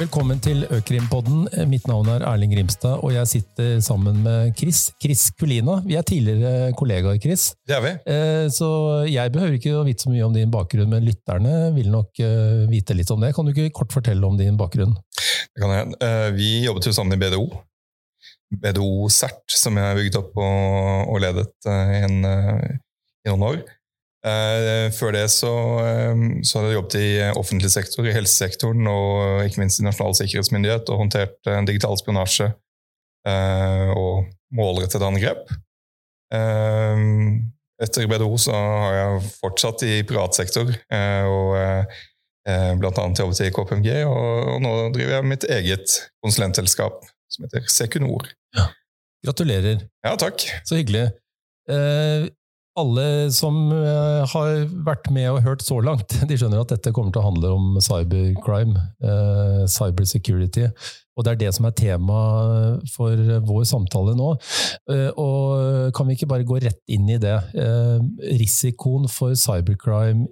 Velkommen til Økrimpodden. Mitt navn er Erling Grimstad, og jeg sitter sammen med Chris. Chris Kulina. Vi er tidligere kollegaer, Chris. Det er vi. Eh, så jeg behøver ikke å vite så mye om din bakgrunn, men lytterne vil nok eh, vite litt om det. Kan du ikke kort fortelle om din bakgrunn? Det kan jeg. Eh, vi jobbet jo sammen i BDO. BDO CERT, som jeg bygget opp og, ledet i noen år. Uh, før det så, um, så, hadde jeg jobbet i offentlig sektor, i helsesektoren og ikke minst i Nasjonal sikkerhetsmyndighet og håndtert digital spionasje og målrettede angrep. etter BDO så har jeg fortsatt i privat sektor og bl.a. jobbet i KPMG, og, nå driver jeg mitt eget konsulentselskap som heter Sekunor. Ja. Gratulerer. Ja, takk. Så hyggelig. Eh, alle som eh, har vært med og hørt så langt, de skjønner at dette kommer til å handle om cybercrime, uh, cybersecurity. Og det er det som er tema for vår samtale nå. Uh, og kan vi ikke bare gå rett inn i det? Uh, risikoen for cybercrime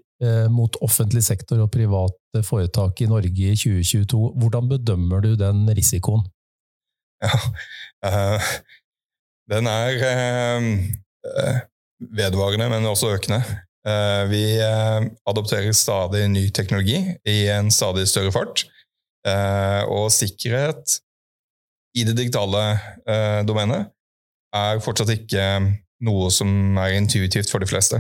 mot offentlig sektor og private foretak i Norge i 2022, hvordan bedømmer du den risikoen? Ja, den er vedvarende, men også økende. Eh, vi eh, adopterer stadig ny teknologi i en stadig større fart. Eh, og sikkerhet i det digitale domenet er fortsatt ikke noe som er intuitivt for de fleste.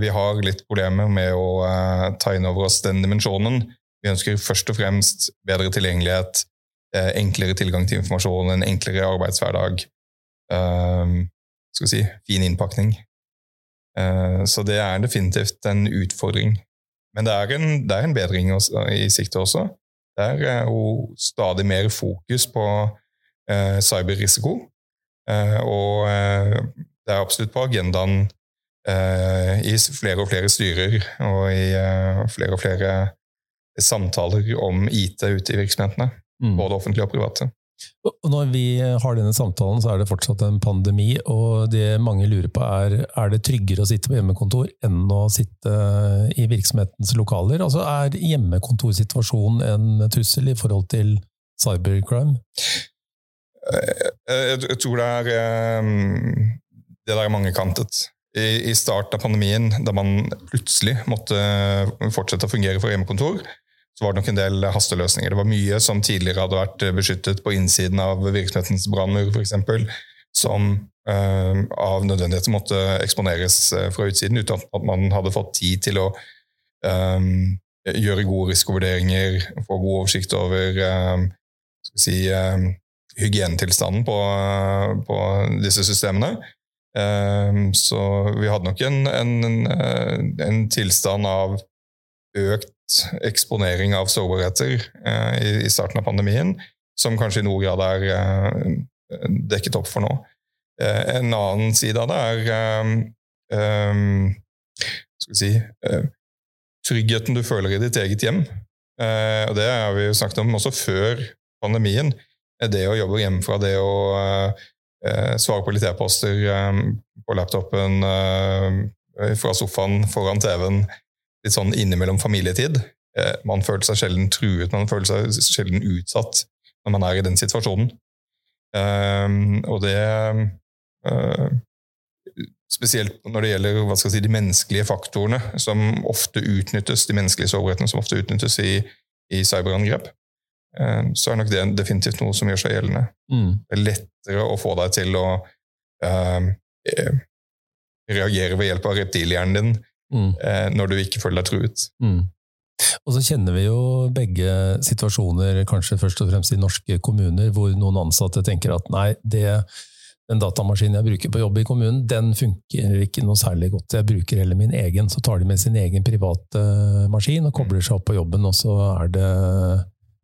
Vi har litt problemer med å ta inn over oss den dimensjonen. Vi ønsker først og fremst bedre tilgjengelighet, enklere tilgang til informasjon, en enklere arbeidshverdag skal vi si, fin innpakning. Uh, så det er definitivt en utfordring. Men det er en, det er en bedring i sikte også. Det er jo stadig mer fokus på uh, cyberrisiko. Og det er absolutt på agendaen i flere og flere styrer og i flere og flere samtaler om IT ute i virksomhetene. Mm. Både offentlige og private. Når vi har denne samtalen, så er det fortsatt en pandemi, og det mange lurer på er er det tryggere å sitte på hjemmekontor enn å sitte i virksomhetens lokaler? Altså Er hjemmekontorsituasjonen en trussel i forhold til cybercrime? Jeg tror det er eh, Det der er mangekantet. I starten av pandemien, da man plutselig måtte fortsette å fungere fra hjemmekontor, så var det nok en del hasteløsninger. Det var mye som tidligere hadde vært beskyttet på innsiden av virksomhetens brannmur, f.eks., som eh, av nødvendighet måtte eksponeres uh, fra utsiden, uten at man hadde fått tid til å eh, gjøre gode risikovurderinger, få god oversikt over um, si, um, hygienetilstanden på, på, disse systemene. så vi hadde nok en, en, en tilstand av økt eksponering av sårbarheter eh, i, i, starten av pandemien, som kanskje i noen grad er eh, dekket opp for nå. Eh, en annen side av det er eh, skal vi si, tryggheten du føler i ditt eget hjem. og Det har vi jo snakket om også før pandemien. Det å jobbe hjemmefra, det å svare på litt e-poster på laptopen, fra sofaen foran TV-en, litt sånn innimellom familietid. Eh, man føler seg sjelden truet, man føler seg sjelden utsatt når man er i den situasjonen. Um, og det uh, Spesielt når det gjelder hva skal jeg si, de menneskelige faktorene som ofte utnyttes, de menneskelige sårbarhetene som ofte utnyttes i, i cyberangrep, um, så er nok det definitivt noe som gjør seg gjeldende. Mm. Det er lettere å få deg til å reagere ved hjelp av reptilhjernen din mm. eh, når du ikke føler deg truet. Mm. Og så kjenner vi jo begge situasjoner, kanskje først og fremst i norske kommuner, hvor noen ansatte tenker at nei, det, den datamaskinen jeg bruker på jobb i kommunen, den funker ikke noe særlig godt. Jeg bruker heller min egen. Så tar de med sin egen private maskin og kobler seg opp på jobben, og så er det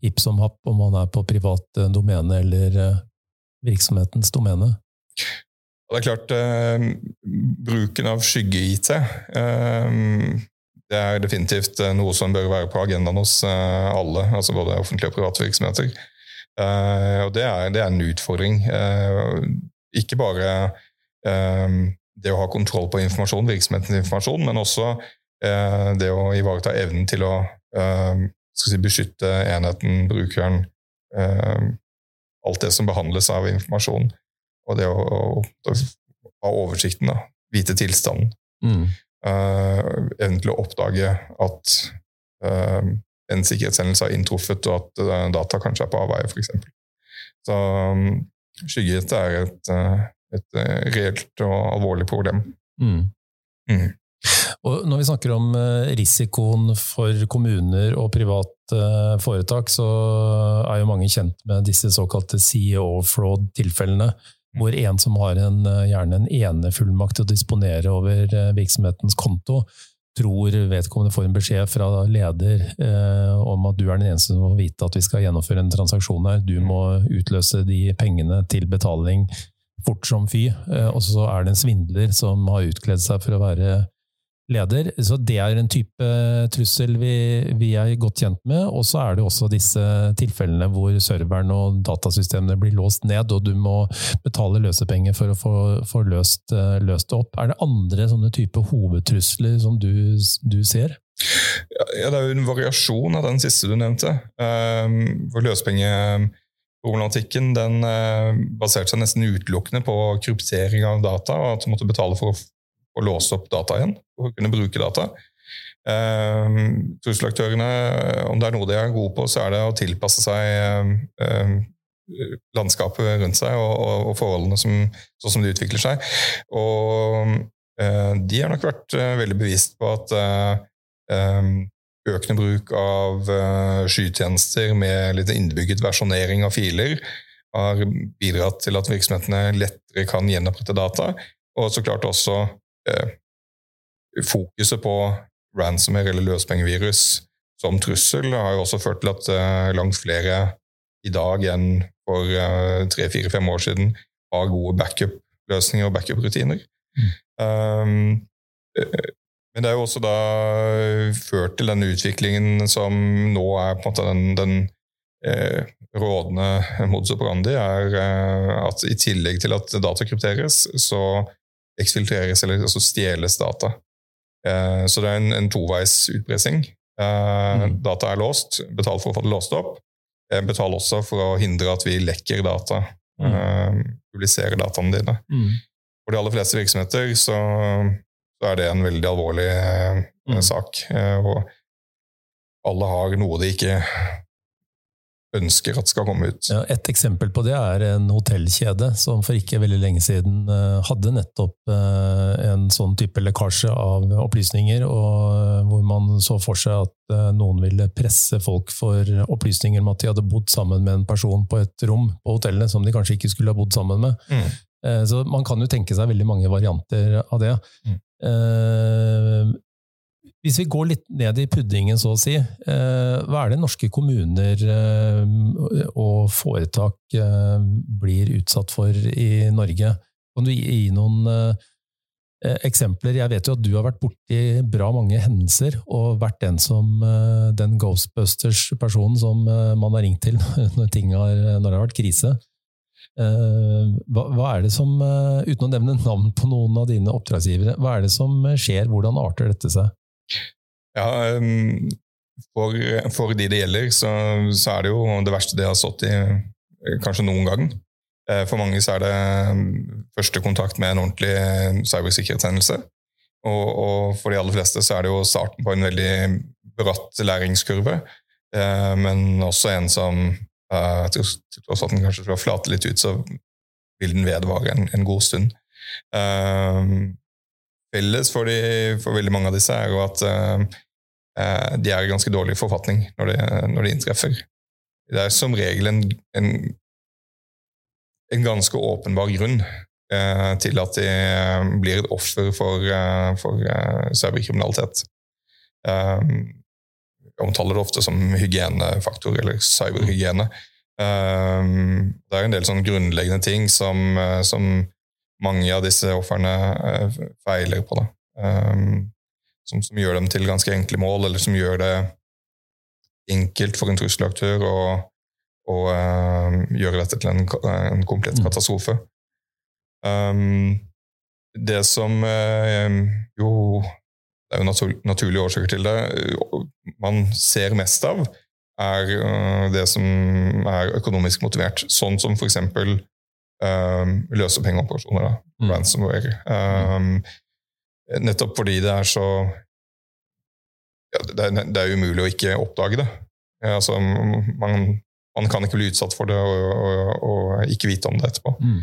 hipp som happ om man er på privat domene eller eh, virksomhetens domene. Det er klart, eh, bruken av skygge-IT eh, det er definitivt eh, noe som bør være på agendaen hos eh, alle, altså både offentlige og private virksomheter. Eh, og det er, det er en utfordring. Eh, ikke bare det å ha kontroll på informasjon, virksomhetens informasjon, men også det å ivareta evnen til å si, beskytte enheten, brukeren. eh, alt det som behandles av informasjon. Og det å, å, å ha oversikten, da. Vite tilstanden. Mm. Uh, eventuelt oppdage at uh, en sikkerhetshendelse har inntruffet, og at uh, data kanskje er på avveie, f.eks. Så um, skyggehette er et, et, reelt og alvorlig problem. Mm. Mm. Og når vi snakker om risikoen for kommuner og private foretak, så er jo mange kjent med disse såkalte CEO-fraud-tilfellene hvor en som har en, eh, gjerne en enefullmakt til å disponere over eh, virksomhetens konto, tror vedkommende får en beskjed fra leder eh, om at du er den eneste som må vite at vi skal gjennomføre en transaksjon her. Du må utløse de pengene til betaling fort som fy. Eh, og så er det en svindler som har utkledd seg for å være leder. Så det er en type trussel vi, vi er godt kjent med. Og så er det også disse tilfellene hvor serveren og datasystemene blir låst ned, og du må betale løsepenger for å få, få løst, eh, løst, det opp. Er det andre sånne type hovedtrusler som du, du ser? Ja, Det er jo en variasjon av den siste du nevnte. hvor for løsepengeproblematikken den uh, baserte seg nesten utelukkende på kryptering av data, og at du måtte betale for å å låse opp data igjen for å kunne bruke data. Um, trusselaktørene, om det er noe de er gode på, så er det å tilpasse seg um, landskapet rundt seg og, og, og forholdene som, sånn som de utvikler seg. Og uh, de har nok vært veldig bevisst på at økende bruk av skytjenester med litt innbygget versjonering av filer har bidratt til at virksomhetene lettere kan gjenopprette data, og så klart også fokuset på ransomware eller løspengevirus som trussel har jo også ført til at eh, langt flere i dag enn for eh, tre-fire-fem år siden har gode backup-løsninger og backup-rutiner. Mm. Um, men det er jo også da ført til den utviklingen som nå er på en måte den, den eh, rådende modus operandi, er eh, at i tillegg til at data krypteres, så eksfiltreres eller altså stjeles data. Eh, så det er en, en toveis utpressing. Eh, mm. Data er låst, betal for å få det låst opp. Eh, betal også for å hindre at vi lekker data, mm. publiserer dataene dine. Mm. For de aller fleste virksomheter så, så, er det en veldig alvorlig mm. sak. og alle har noe de ikke ønsker at skal komme ut. Ja, et eksempel på det er en hotellkjede som for ikke veldig lenge siden uh, hadde nettopp uh, en sånn type lekkasje av opplysninger, og uh, hvor man så for seg at noen ville presse folk for opplysninger om at de hadde bodd sammen med en person på et rom på hotellet som de kanskje ikke skulle ha bodd sammen med. Mm. Så man kan jo tenke seg veldig mange varianter av det. Mm. Hvis vi går litt ned i puddingen, så å si, eh, hva er det norske kommuner eh, og foretak eh, blir utsatt for i Norge? Kan du gi noen eksempler? Jeg vet jo at du har vært borti bra mange hendelser, og vært den som den Ghostbusters-personen som man har ringt til når, har, når det har vært krise. Hva, er det som, uten å nevne navn på noen av dine oppdragsgivere, hva er det som skjer, hvordan arter dette seg? Ja, um, for, for, de det gjelder, så, så, er det jo det verste de har stått i eh, kanskje noen gang. Eh, for mange så er det um, første kontakt med en ordentlig eh, cybersikkerhetshendelse. Og, og for de aller fleste så er det jo starten på en veldig bratt læringskurve, men også en som til tross for at den kanskje skal flate litt ut, så vil den vedvare en, en god stund. Felles for, de, for, veldig mange av disse er jo at uh, de er i ganske dårlig forfatning når de, når de inntreffer. Det er som regel en, en, en ganske åpenbar grunn uh, til at de blir et offer for, uh, for cyberkriminalitet. jeg omtaler det ofte som hygienefaktor, eller cyberhygiene. det er en del sånn grunnleggende ting som, som mange av disse ofrene uh, feiler på. Um, som, som, gjør dem til ganske enkle mål, eller som gjør det enkelt for en trusselaktør å, å uh, gjøre dette til en, en komplett mm. katastrofe. Um, det som uh, jo Det er jo natur, naturlige årsaker til det. Man ser mest av er uh, det som er økonomisk motivert. Sånn som f.eks. Um, løsepengeoperasjoner. Mm. Ransomware. Um, nettopp fordi det er så ja, det, er, det, er, umulig å ikke oppdage det. Altså, man, man, kan ikke bli utsatt for det og, og, og ikke vite om det etterpå. Mm.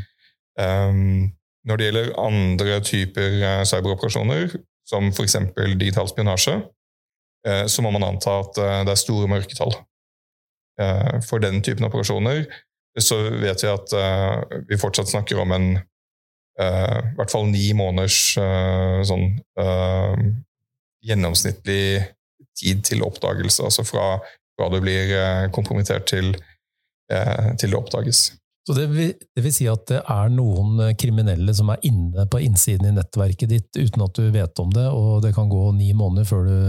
Um, når det gjelder andre typer uh, cyberoperasjoner, som f.eks. digital spionasje, uh, så må man anta at uh, det er store mørketall. For den typen operasjoner så vet vi at vi fortsatt snakker om en i hvert fall ni måneders sånn gjennomsnittlig tid til oppdagelse. Altså fra, fra du blir kompromittert til, til det oppdages. Så det vil, det vil, si at det er noen kriminelle som er inne på innsiden i nettverket ditt uten at du vet om det, og det kan gå ni måneder før du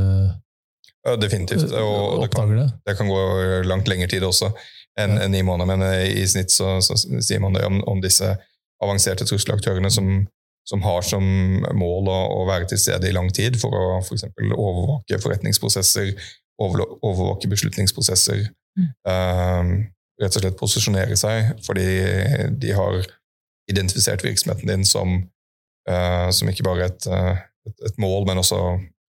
Definitivt. Og det kan, det kan, gå langt lengre tid også enn en ni måneder. Men eh, i snitt så, så sier man det om, om disse avanserte trusselaktørene som, som, har som mål å, å, være til stede i lang tid for å f.eks. For overvåke forretningsprosesser, overvåke beslutningsprosesser. Mm. Um, rett og slett posisjonere seg, fordi de har identifisert virksomheten din som, uh, som ikke bare et, uh, et, et, mål, men også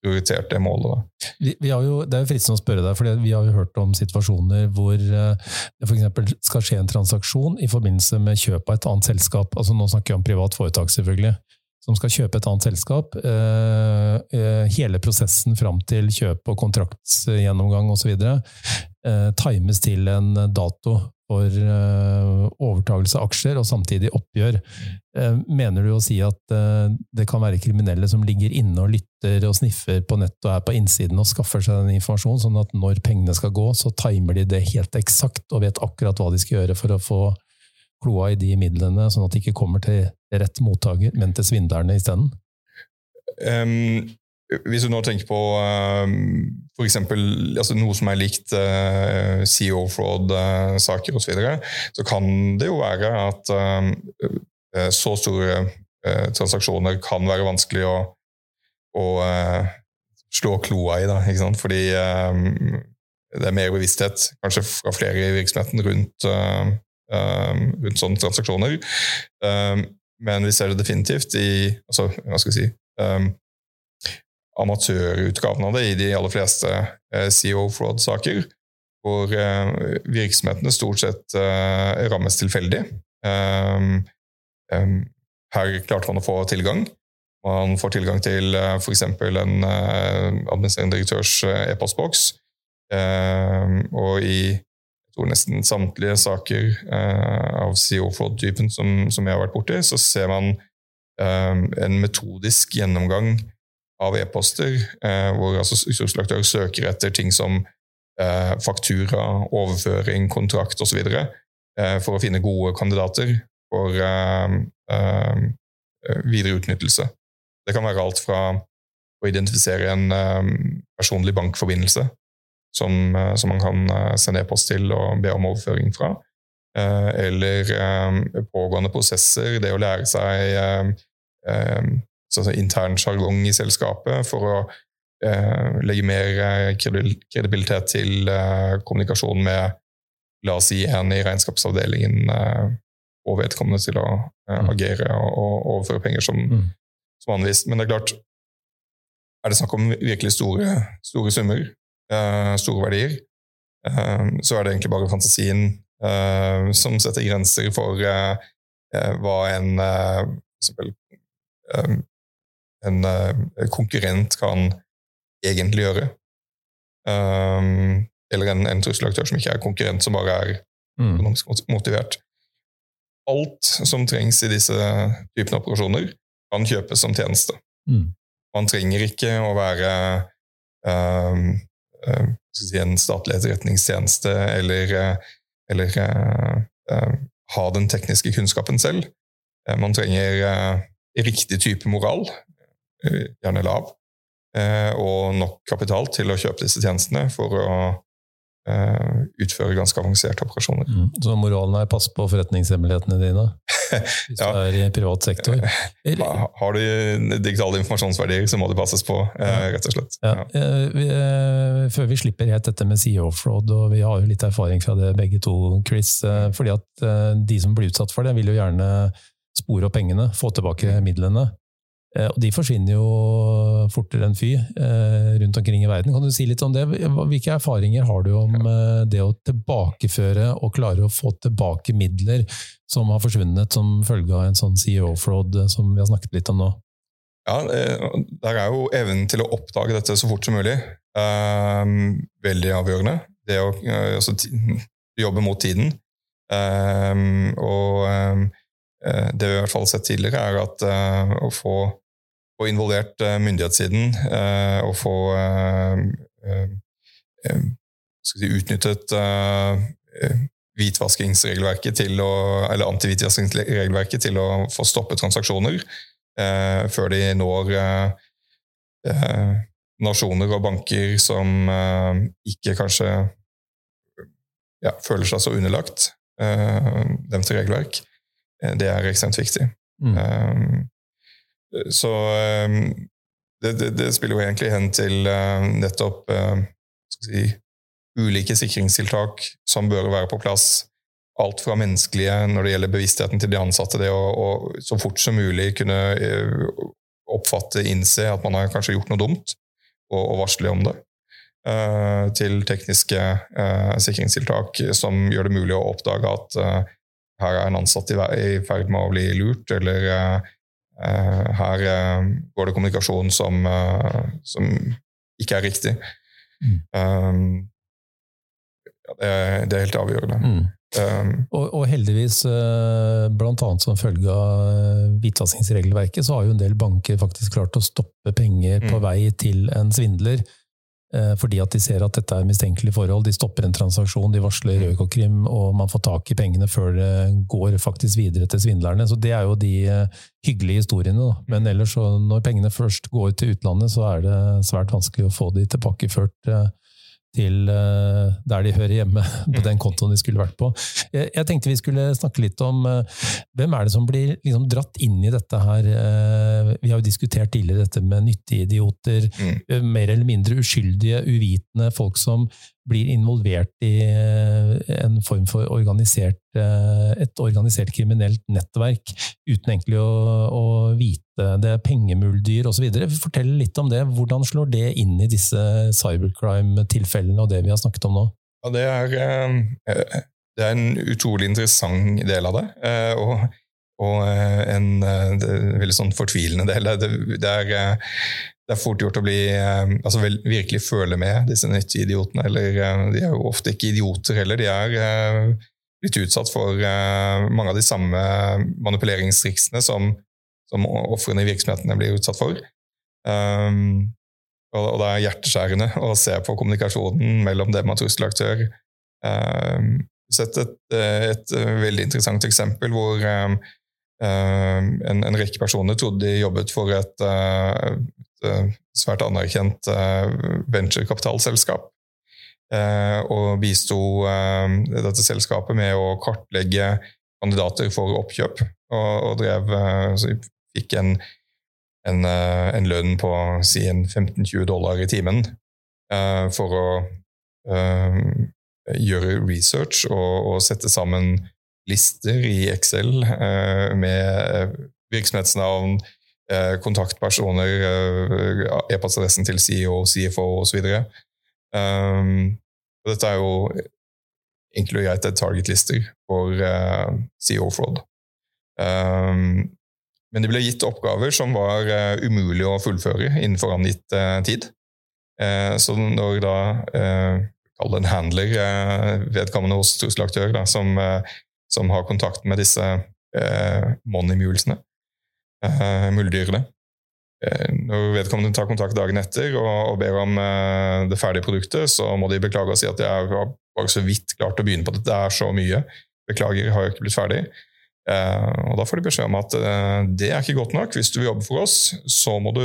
prioritert det målet. Vi, vi jo, det er jo fristende å spørre deg, for vi har jo hørt om situasjoner hvor uh, det f.eks. skal skje en transaksjon i forbindelse med kjøp av et annet selskap. altså Nå snakker jeg om privat foretak, selvfølgelig som skal kjøpe et annet selskap. Hele prosessen fram til kjøp og kontraktsgjennomgang osv eh, times til en dato for eh, overtagelse av aksjer og samtidig oppgjør. Eh, mener du å si at eh, det kan være kriminelle som ligger inne og lytter og sniffer på nett og er på innsiden og skaffer seg den informasjonen, sånn at når pengene skal gå, så timer de det helt eksakt og vet akkurat hva de skal gjøre for å få kloa i de midlene, sånn at de ikke kommer til rett mottaker, men til svindlerne isteden? Um, hvis du nå tenker på uh, f.eks. Altså noe som er likt uh, CEO fraud-saker uh, osv., så, videre, så kan det jo være at uh, så store uh, transaksjoner kan være vanskelig å, å slå kloa i. Da, Fordi det er mer bevissthet, kanskje fra flere i virksomheten, rundt, rundt sånne transaksjoner. men vi ser det definitivt i altså, hva skal jeg si, amatørutgaven av det i de aller fleste eh, CO fraud-saker, hvor eh, virksomhetene stort sett eh, rammes tilfeldig. Her klarte man å få tilgang. Man får tilgang til f.eks. en administrerende direktørs e-postboks. Og i jeg tror nesten samtlige saker av CO fraud-typen som, som, jeg har vært borti, så ser man en metodisk gjennomgang av e-poster, eh, hvor altså ressurslaktør søker etter ting som eh, faktura, overføring, kontrakt osv. Eh, for å finne gode kandidater for eh, videre utnyttelse. Det kan være alt fra å identifisere en personlig bankforbindelse som, som, man kan sende e-post til og be om overføring fra. eller pågående prosesser, det å lære seg altså intern sjargong i selskapet for å eh, legge mer eh, kredibilitet til eh, kommunikasjon med la oss si en i regnskapsavdelingen eh, og vedkommende til å eh, mm. agere og, og, overføre penger som, mm. som anvist. Men det er klart, er det snakk om virkelig store, store summer, eh, store verdier, så er det egentlig bare fantasien som setter grenser for hva en en uh, konkurrent kan egentlig gjøre. Um, eller en, en trusselaktør som ikke er konkurrent, som bare er mm. økonomisk motivert. Alt som trengs i disse typene operasjoner, kan kjøpes som tjeneste. Mm. Man trenger ikke å være um, uh, si en statlig etterretningstjeneste eller, uh, eller uh, ha den tekniske kunnskapen selv. man trenger riktig type moral, Eh, gjerne lav, eh, og nok kapital til å kjøpe disse tjenestene for å utføre ganske avanserte operasjoner. Mm. Så moralen er pass på forretningshemmelighetene dine hvis ja. du er i privat sektor? Har du digitale informasjonsverdier, så må det passes på, rett og slett. Ja. Ja. Før vi slipper helt dette med CEO offroad, og vi har jo litt erfaring fra det begge to, Chris. fordi at de som blir utsatt for det, vil jo gjerne spore opp pengene, få tilbake midlene. Eh, og de forsvinner jo fortere enn fy eh, rundt omkring i verden. Kan du si litt om det? Hvilke erfaringer har du om eh, det å tilbakeføre og klare å få tilbake midler som har forsvunnet som følge av en sånn CEO-fraud som vi har snakket litt om nå? Ja, Der er jo evnen til å oppdage dette så fort som mulig veldig avgjørende. Det å altså, jobbe mot tiden. og det vi i hvert fall har sett tidligere, er at å få få involvert uh, myndighetssiden uh, og få uh, si, utnyttet hvitvaskingsregelverket til å, eller antihvitvaskingsregelverket til å få stoppet transaksjoner før de når nasjoner og banker som ikke kanskje ja, føler seg så underlagt dem til regelverk. Det er ekstremt viktig. Mm. Så ehm, det, det, det, spiller jo egentlig hen til eh, nettopp eh, si, ulike sikringstiltak som bør være på plass. Alt fra menneskelige når det gjelder bevisstheten til de ansatte, det å, så fort som mulig kunne eh, oppfatte, innse at man har kanskje gjort noe dumt, og, og varsle om det. Til tekniske uh, sikringstiltak som gjør det mulig å oppdage at uh, her er en ansatt i, i ferd med å bli lurt, eller her eh, går det kommunikasjon som, eh, som ikke er riktig. Mm. Um, det, er, det, er, helt avgjørende. Mm. Um, og, og, heldigvis, bl.a. som følge av hvitvaskingsregelverket, så har jo en del banker faktisk klart å stoppe penger på mm. vei til en svindler. Eh, fordi at de ser at dette er mistenkelige forhold. De stopper en transaksjon, de varsler mm. Økokrim, og man får tak i pengene før det går faktisk videre til svindlerne. Så Det er jo de eh, hyggelige historiene. Da. Men mm. ellers, når pengene først går til utlandet, så er det svært vanskelig å få de tilbakeført eh, til eh, der de hører hjemme, på den kontoen de skulle vært på. Jeg tenkte vi skulle snakke litt om eh, hvem er det som blir liksom dratt inn i dette her. Eh, vi har jo diskutert tidligere dette med nyttige idioter, mm. mer eller mindre uskyldige, uvitende folk som blir involvert i en form for organisert, et organisert kriminelt nettverk, uten egentlig å, å vite det er pengemuldyr osv. Fortell litt om det. Hvordan slår det inn i disse cybercrime-tilfellene og det vi har snakket om nå? Ja, det, er, eh, det er en utrolig interessant del av det. Eh, og, og eh, en veldig sånn fortvilende del. Det, det, er, det er fort gjort å bli altså virkelig føle med disse nytteidiotene. Eller de er jo ofte ikke idioter heller. De er blitt utsatt for mange av de samme manipuleringstriksene som som ofrene i virksomhetene blir utsatt for. Um, og, det er hjerteskjærende å se på kommunikasjonen mellom dem og trusselaktør. Um, sett et, et, veldig interessant eksempel hvor um, en, en, rekke personer trodde de jobbet for et uh, svært anerkjent uh, venturekapitalselskap. Uh, og bisto dette selskapet med å kartlegge kandidater for oppkjøp. Og, og drev fikk en, en, eh, en lønn på si 15-20 dollar i timen for å gjøre research og, og, sette sammen lister i Excel med virksomhetsnavn, kontaktpersoner, e-postadressen til CEO, CFO osv. Um, dette er jo inkludert targetlister greit et target-lister for CEO-fraud. Um, men de ble gitt oppgaver som var uh, umulig å fullføre innenfor angitt uh, tid. Uh, så når da Kall det en handler, vedkommende hos trusselaktør, som, som, har kontakt med disse uh, money-mulesene, muldyrene Når vedkommende tar kontakt dagen etter og, og ber om det ferdige produktet, så må de beklage og si at jeg har bare så vidt klart å begynne på det. Det er så mye. Beklager, jeg jo ikke blitt ferdig. Uh, og Da får de beskjed om at uh, det er ikke godt nok. Hvis du vil jobbe for oss, så må du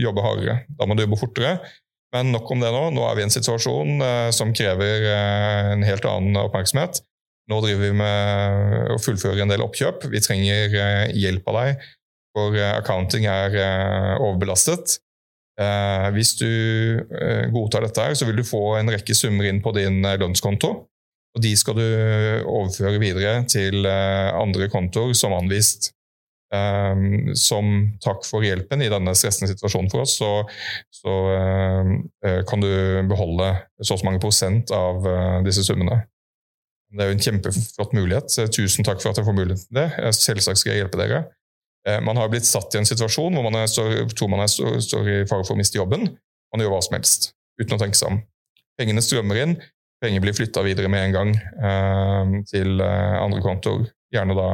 jobbe hardere. Da må du jobbe fortere. Men nok om det nå. Nå er vi i en situasjon som krever en helt annen oppmerksomhet. Nå driver vi med å fullføre en del oppkjøp. Vi trenger uh, hjelp av deg, for accounting er overbelastet. hvis du godtar dette, her, så vil du få en rekke summer inn på din lønnskonto. Og de skal du overføre videre til andre kontoer som anvist. Som takk for hjelpen i denne stressende situasjonen for oss, så, så kan du beholde så og så mange prosent av disse summene. Det er jo en kjempeflott mulighet. Tusen takk for at jeg får muligheten til det. Selvsagt skal jeg hjelpe dere. Uh, man har blitt satt i en situasjon hvor man er, står, tror man er, står, står, i fare for å miste jobben. Man gjør hva som helst uten å tenke seg om. Pengene strømmer inn, penger blir flytta videre med en gang til andre kontoer. Gjerne da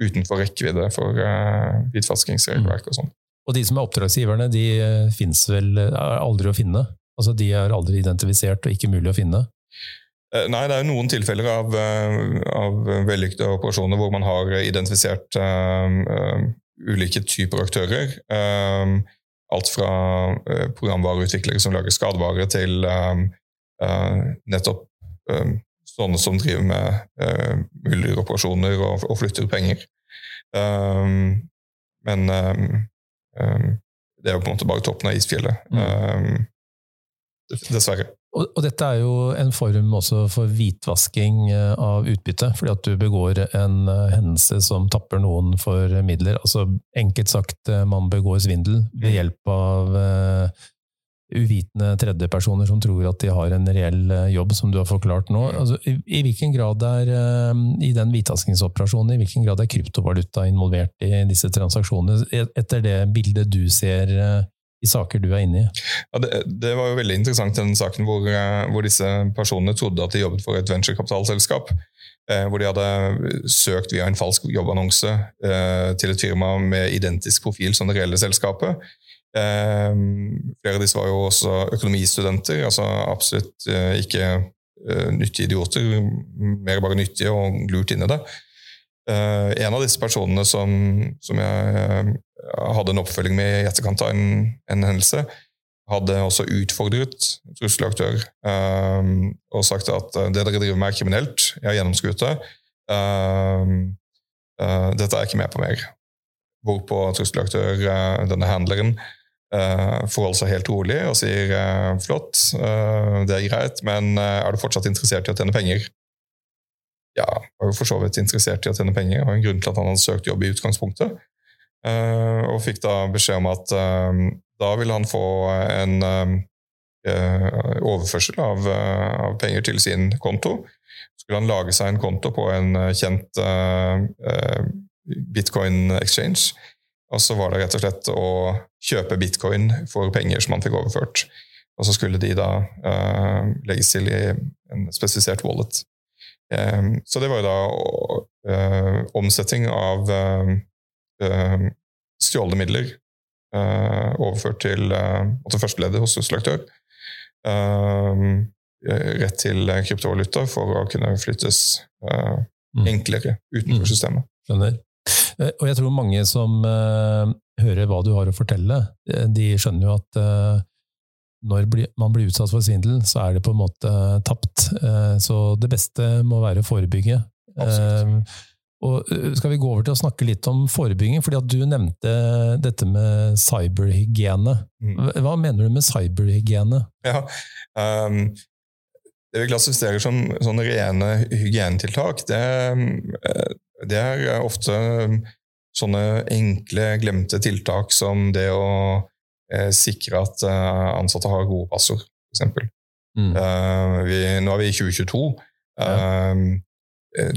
utenfor rekkevidde for eh, hvitvaskingsregelverk og sånn. Og de som er oppdragsgiverne, de eh, finnes vel er aldri å finne? Altså De er aldri identifisert og ikke mulig å finne? Uh, nei, det er jo noen tilfeller av, uh, av vellykkede operasjoner hvor man har identifisert ulike typer aktører. alt fra programvareutviklere som lager skadevare, til nettopp sånne som driver med uh, mulleroperasjoner og, og, flytter penger. Um, men um, um, det er jo på en måte bare toppen av isfjellet. Mm. dessverre. Og, og, dette er jo en form også for hvitvasking eh, av utbytte, fordi at du begår en uh, hendelse som tapper noen for midler. Altså Enkelt sagt, man begår svindel ved mm. hjelp av uh, uvitende tredjepersoner som tror at de har en reell eh, jobb, som du har forklart nå. Altså, i, i, hvilken grad er uh, i den hvitvaskingsoperasjonen, i hvilken grad er kryptovaluta involvert i disse transaksjonene, e, etter det bildet du ser eh, i saker du er inne i? Ja, det, det, var jo veldig interessant den saken hvor, hvor, disse personene trodde at de jobbet for et venturekapitalselskap. hvor de hadde søkt via en falsk jobbannonse til et firma med identisk profil som det reelle selskapet. Eh, flere av disse var jo også økonomistudenter, altså absolutt eh, ikke eh, nyttige idioter, mer bare nyttige og lurt inn i det. Eh, en av disse personene som, som jeg eh, hadde en oppfølging med i etterkant av en, en hendelse, hadde også utfordret trusselaktør um, og sagt at det dere driver med, er kriminelt. Jeg har gjennomskuet det. dette er ikke med på mer. Hvorpå trusselaktør, denne handleren, Uh, forholder seg helt rolig og sier uh, flott, uh, det er greit, men er du fortsatt interessert i å tjene penger? Ja, var jo for så vidt interessert i å tjene penger, og en grunn til at han hadde søkt jobb i utgangspunktet. Og fikk da beskjed om at da ville han få en overførsel av, av, penger til sin konto. Skulle han lage seg en konto på en kjent bitcoin exchange og så var det rett og slett å kjøpe bitcoin for penger som han fikk overført. Og så skulle de da uh, legges til i en spesifisert wallet. Um, så det var jo da uh, omsetting av uh, stjålne midler overført til uh, førsteleddet hos trusselaktør. rett til kryptovaluta for å kunne flyttes mm. enklere utenfor mm. systemet. Skjønner. Eh, og jeg tror mange som hører hva du har å fortelle, eh, de skjønner jo at når man blir utsatt for svindel, så er det på en måte tapt. Så det beste må være å forebygge. Og skal vi gå over til å snakke litt om forebygging? fordi at Du nevnte dette med cyberhygiene. Mm. Hva mener du med cyberhygiene? Ja, um, Det vi klassifiserer som sånne rene hygienetiltak, det, det er eh, ofte um, sånne enkle, glemte tiltak som det å eh, sikre at eh, ansatte har gode passord, f.eks. Mm. Uh, nå er vi i 2022. Ja. Uh,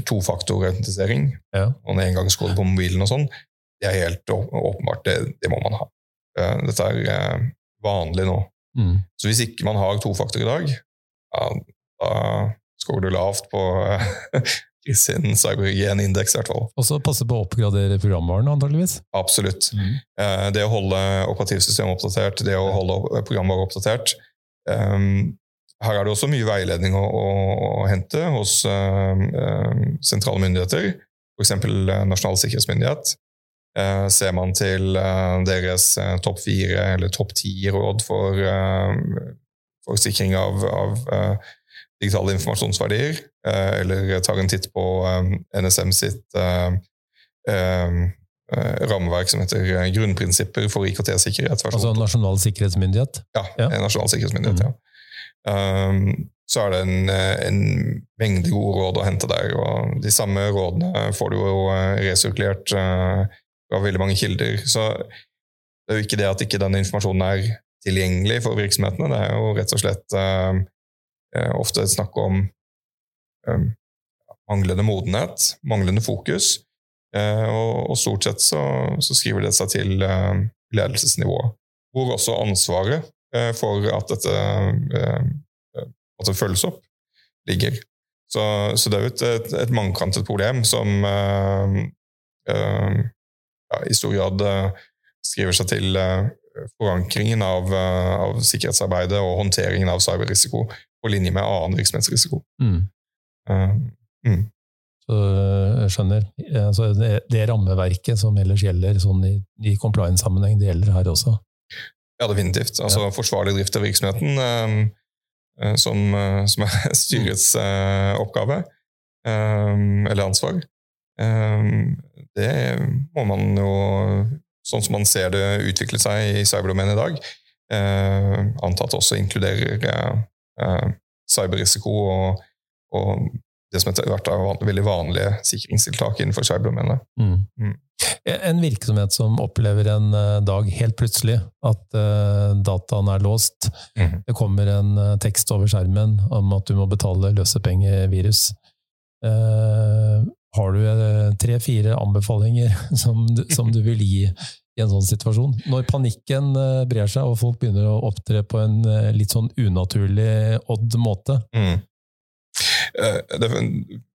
Tofaktorautentisering ja. og en engangskode på mobilen og sånn, det er helt åpenbart. Det, det må man ha. Uh, dette er vanlig nå. Mm. Så hvis ikke man har tofaktor i dag, ja, da skårer du lavt på i sin cyberhygiene-indeks. Og så passe på å oppgradere programvaren, antageligvis? Absolutt. Mm. Eh, det å holde operativsystemet oppdatert, det å holde programvare oppdatert. Um, her er det også mye veiledning å, å, å hente hos uh, sentrale myndigheter, f.eks. Nasjonal sikkerhetsmyndighet. Eh, ser man til eh, deres eh, topp fire eller topp ti-råd for, for, sikring av, av digitale informasjonsverdier, eller tar en titt på NSM sitt rammeverk som heter Grunnprinsipper for IKT-sikkerhet. Altså Nasjonal sikkerhetsmyndighet? Ja, ja. Nasjonal sikkerhetsmyndighet, mm. ja. Um, så er det en, en, mengde gode råd å hente der. og De samme rådene får du jo resirkulert uh, fra veldig mange kilder. Så det er jo ikke det at ikke denne informasjonen er tilgjengelig for virksomhetene. Det er jo rett og slett uh, ofte snakk om um, manglende modenhet, manglende fokus. Og, og, stort sett så, så, skriver det seg til ledelsesnivået, hvor også ansvaret for at dette at det følges opp, ligger. Så, så det er jo et, et, et mangkantet problem som ja, i stor grad uh, skriver seg til uh, forankringen av, uh, av, sikkerhetsarbeidet og håndteringen av cyberrisiko på linje med annen virksomhetsrisiko. Mm. Mm. Så jeg skjønner. Altså det, det, rammeverket som ellers gjelder sånn i, i compliance-sammenheng, det gjelder her også? Ja, definitivt. Altså. Forsvarlig drift av virksomheten, um, som, som, er styrets uh, oppgave, um, eller ansvar. Um, det må man jo, sånn som man ser det utvikle seg i cyberdomenet i dag, eh, antatt også inkluderer eh, cyberrisiko og, og, det som har vært veldig vanlige sikringstiltak innenfor cyberdomenet. Mm. Mm. En virksomhet som opplever en eh, dag helt plutselig at uh, dataen er låst, mm. det kommer en uh, tekst over skjermen om at du må betale løsepengevirus. Uh, har du eh, tre-fire anbefalinger som du, som du, vil gi i en sånn situasjon? Når panikken eh, brer seg og folk begynner å opptre på en eh, litt sånn unaturlig odd måte? Mm. Det,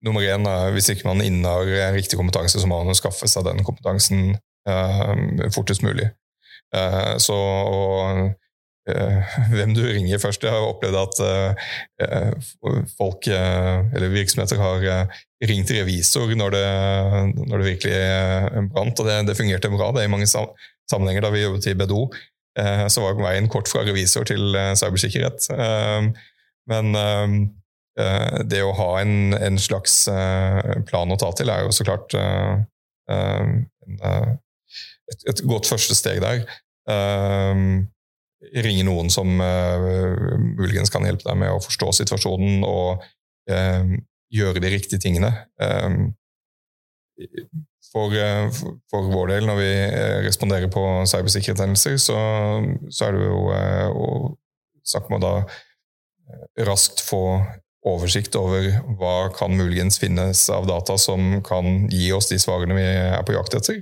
nummer én er hvis ikke man innehar riktig kompetanse, så må man skaffe seg den kompetansen uh, fortest mulig. Så og, hvem du ringer først. Jeg har opplevd at folk, eller virksomheter, har ringt revisor når det, når det virkelig eh, brant, og det, det, fungerte bra. Det i mange sammenhenger da vi jobbet i BDO, eh, så var veien kort fra revisor til eh, cybersikkerhet. Men det å ha en, en, slags plan å ta til er jo så klart et, et godt første steg der. Ringe noen som muligens kan hjelpe deg med å forstå situasjonen og gjøre de riktige tingene. For, eh, for, vår del, når vi eh, responderer på cybersikkerhetshendelser, så, så, er det jo eh, å snakke å da raskt få oversikt over hva kan muligens finnes av data som kan gi oss de svarene vi er på jakt etter.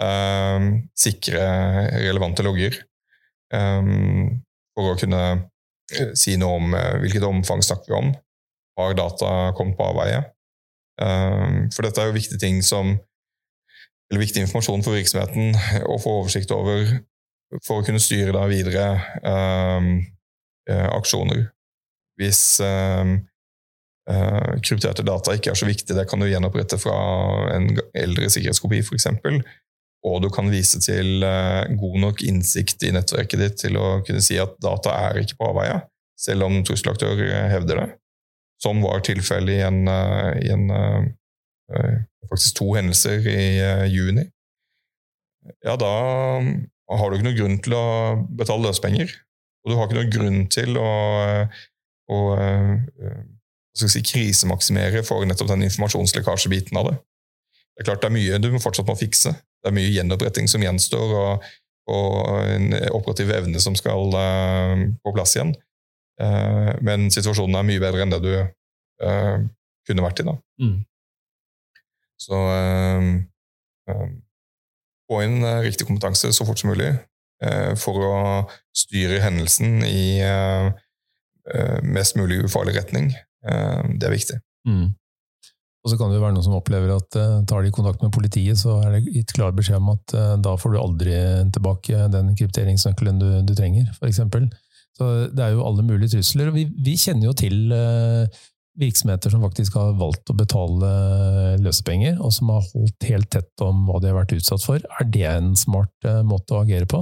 Um, sikre relevante logger. Um, for å kunne si noe om hvilket omfang snakker vi om, har data kommet på avveie? Um, for dette er jo viktige ting som eller viktig informasjon for virksomheten å få oversikt over for å kunne styre da videre uh, aksjoner. Hvis um, uh, krypterte data ikke er så viktig, det kan du gjenopprette fra en eldre sikkerhetskopi f.eks., og du kan vise til uh, god nok innsikt i nettverket ditt til å kunne si at data er ikke på avveie, selv om trusselaktør hevder det, som var tilfellet i en, uh, i en eh, faktisk to hendelser i eh, juni, ja, da har du ikke noen grunn til å betale løspenger. Og du har ikke noen grunn til å, å si, krisemaksimere for nettopp den informasjonslekkasjebiten av det. Det er klart det er mye du fortsatt må fikse. Det er mye gjenoppretting som gjenstår, og, og en operativ evne som skal uh, på plass igjen. Uh, men situasjonen er mye bedre enn det du uh, kunne vært i. da. Mm. Så få inn riktig kompetanse så fort som mulig for å styre hendelsen i mest mulig ufarlig retning. Det er viktig. Mm. Og så kan det jo være noen som opplever at uh, tar de kontakt med politiet, så er det gitt klar beskjed om at uh, da får du aldri tilbake den krypteringsnøkkelen du, du trenger, f.eks. Så det er jo alle mulige trusler. og Vi, vi kjenner jo til virksomheter som faktisk har valgt å betale løsepenger, og som har holdt helt tett om hva de har vært utsatt for. Er det en smart måte å agere på?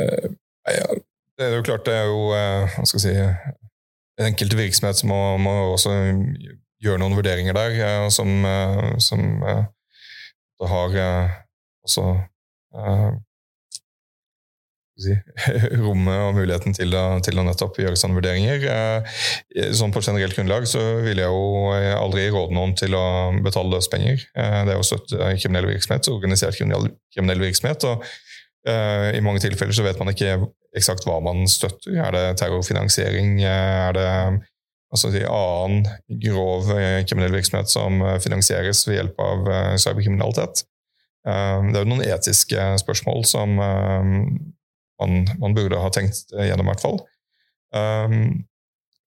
Uh, ja, det er jo klart det er jo uh, hva skal jeg si, En enkelte virksomhet som må, må, også gjøre noen vurderinger der, som, som har også si, rommet og muligheten til å, til å, nettopp gjøre sånne vurderinger. Eh, sånn På generelt grunnlag så vil jeg jo aldri råde noen til å betale løsepenger. Eh, det er jo støtte kriminell virksomhet, organisert kriminell, virksomhet. og I mange tilfeller så vet man ikke eksakt hva man støtter. Er det terrorfinansiering? Er det altså de annen grov kriminell virksomhet som finansieres ved hjelp av cyberkriminalitet? Det er jo noen etiske spørsmål som man, man, burde ha tenkt gjennom, i hvert fall.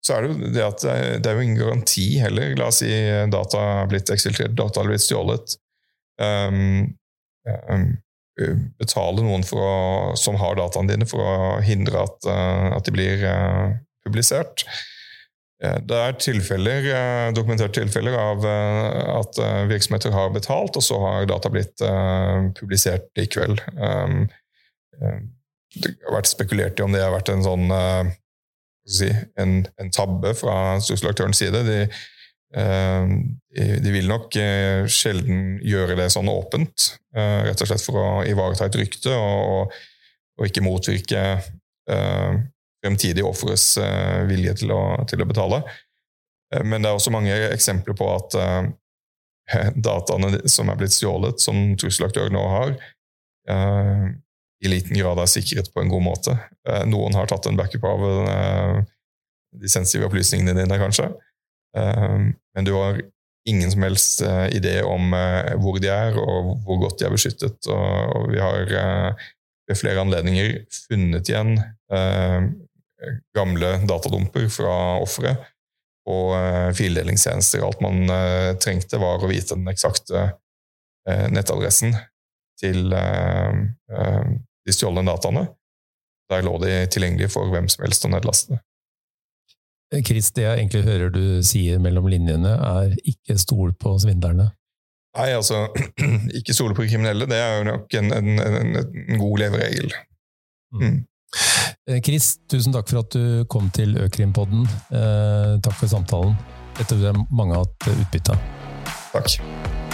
Så er det jo det at det er jo ingen garanti heller. La oss si data er blitt eksiltert, data er blitt stjålet. Betale noen å, som har dataene dine, for å hindre at, uh, at de blir uh, publisert. Uh, det er tilfeller, dokumenterte tilfeller av at virksomheter har betalt, og så har data blitt publisert i kveld. det har vært spekulert i om det har vært en sånn en, en, tabbe fra trusselaktørens side. De, de, de, vil nok uh, sjelden gjøre det sånn åpent, rett og slett for å ivareta et rykte og, og ikke motvirke fremtidige ofres vilje til å, til å, betale. Men det er også mange eksempler på at dataene som er blitt stjålet, som trusselaktører nå har, i liten grad er sikret på en god måte. Eh, noen har tatt en backup av eh, de sensitive opplysningene dine, kanskje. Eh, men du har ingen som helst idé om hvor de er, og hvor godt de er beskyttet. Og vi har ved flere anledninger funnet igjen gamle datadumper fra ofre og fildelingstjenester. Alt man trengte, var å vite den eksakte nettadressen til de stjålne dataene. Der lå de tilgjengelige for hvem som helst å nedlaste. Chris, det jeg egentlig hører du sier mellom linjene, er ikke stol på svindlerne. Nei, altså Ikke stole på kriminelle, det er jo nok en, en, en, en god leveregel. Mm. mm. Eh, Chris, tusen takk for at du kom til Økrimpodden. Eh, takk for samtalen. Dette tror jeg mange har hatt utbytte av. Takk.